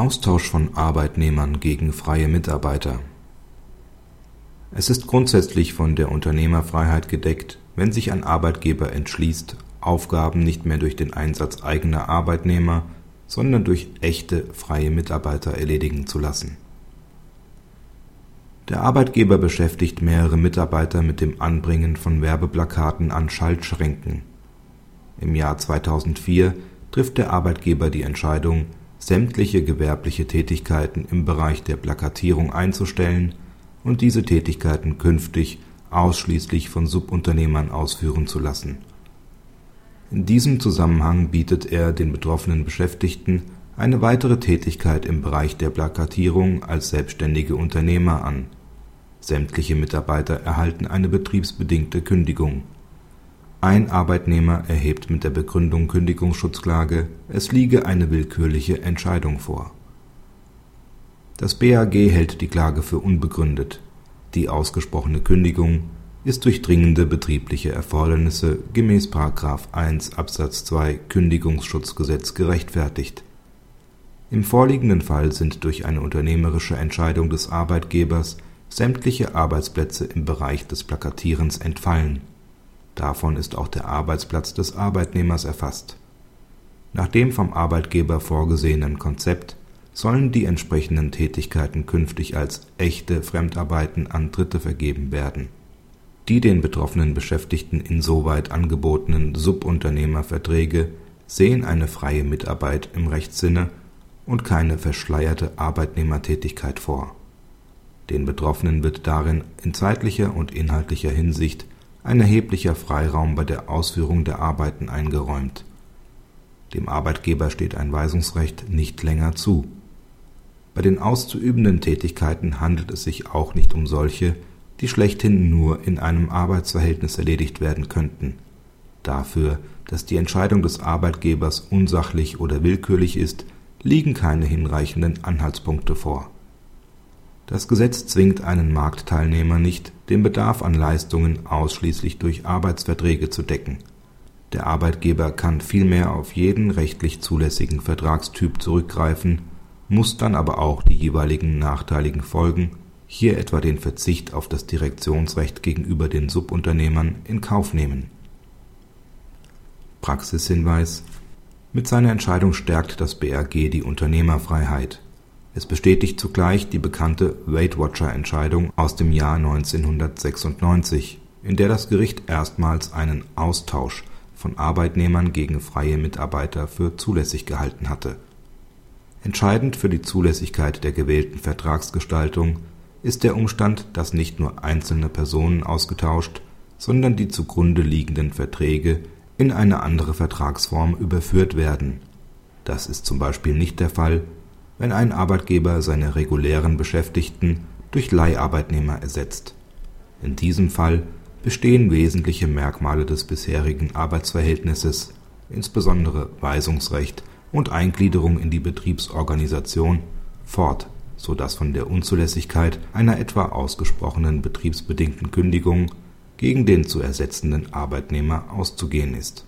Austausch von Arbeitnehmern gegen freie Mitarbeiter Es ist grundsätzlich von der Unternehmerfreiheit gedeckt, wenn sich ein Arbeitgeber entschließt, Aufgaben nicht mehr durch den Einsatz eigener Arbeitnehmer, sondern durch echte freie Mitarbeiter erledigen zu lassen. Der Arbeitgeber beschäftigt mehrere Mitarbeiter mit dem Anbringen von Werbeplakaten an Schaltschränken. Im Jahr 2004 trifft der Arbeitgeber die Entscheidung, sämtliche gewerbliche Tätigkeiten im Bereich der Plakatierung einzustellen und diese Tätigkeiten künftig ausschließlich von Subunternehmern ausführen zu lassen. In diesem Zusammenhang bietet er den betroffenen Beschäftigten eine weitere Tätigkeit im Bereich der Plakatierung als selbstständige Unternehmer an. Sämtliche Mitarbeiter erhalten eine betriebsbedingte Kündigung ein Arbeitnehmer erhebt mit der Begründung Kündigungsschutzklage, es liege eine willkürliche Entscheidung vor. Das BAG hält die Klage für unbegründet. Die ausgesprochene Kündigung ist durch dringende betriebliche Erfordernisse gemäß § 1 Absatz 2 Kündigungsschutzgesetz gerechtfertigt. Im vorliegenden Fall sind durch eine unternehmerische Entscheidung des Arbeitgebers sämtliche Arbeitsplätze im Bereich des Plakatierens entfallen Davon ist auch der Arbeitsplatz des Arbeitnehmers erfasst. Nach dem vom Arbeitgeber vorgesehenen Konzept sollen die entsprechenden Tätigkeiten künftig als echte Fremdarbeiten an Dritte vergeben werden. Die den betroffenen Beschäftigten insoweit angebotenen Subunternehmerverträge sehen eine freie Mitarbeit im Rechtssinne und keine verschleierte Arbeitnehmertätigkeit vor. Den Betroffenen wird darin in zeitlicher und inhaltlicher Hinsicht ein erheblicher Freiraum bei der Ausführung der Arbeiten eingeräumt. Dem Arbeitgeber steht ein Weisungsrecht nicht länger zu. Bei den auszuübenden Tätigkeiten handelt es sich auch nicht um solche, die schlechthin nur in einem Arbeitsverhältnis erledigt werden könnten. Dafür, dass die Entscheidung des Arbeitgebers unsachlich oder willkürlich ist, liegen keine hinreichenden Anhaltspunkte vor das Gesetz zwingt einen Marktteilnehmer nicht, den Bedarf an Leistungen ausschließlich durch Arbeitsverträge zu decken. Der Arbeitgeber kann vielmehr auf jeden rechtlich zulässigen Vertragstyp zurückgreifen, muss dann aber auch die jeweiligen nachteiligen Folgen, hier etwa den Verzicht auf das Direktionsrecht gegenüber den Subunternehmern, in Kauf nehmen. Praxishinweis Mit seiner Entscheidung stärkt das BRG die Unternehmerfreiheit es bestätigt zugleich die bekannte Weight-Watcher-Entscheidung aus dem Jahr 1996, in der das Gericht erstmals einen Austausch von Arbeitnehmern gegen freie Mitarbeiter für zulässig gehalten hatte. Entscheidend für die Zulässigkeit der gewählten Vertragsgestaltung ist der Umstand, dass nicht nur einzelne Personen ausgetauscht, sondern die zugrunde liegenden Verträge in eine andere Vertragsform überführt werden. Das ist zum Beispiel nicht der Fall wenn ein Arbeitgeber seine regulären Beschäftigten durch Leiharbeitnehmer ersetzt. In diesem Fall bestehen wesentliche Merkmale des bisherigen Arbeitsverhältnisses, insbesondere Weisungsrecht und Eingliederung in die Betriebsorganisation, fort, so dass von der Unzulässigkeit einer etwa ausgesprochenen betriebsbedingten Kündigung gegen den zu ersetzenden Arbeitnehmer auszugehen ist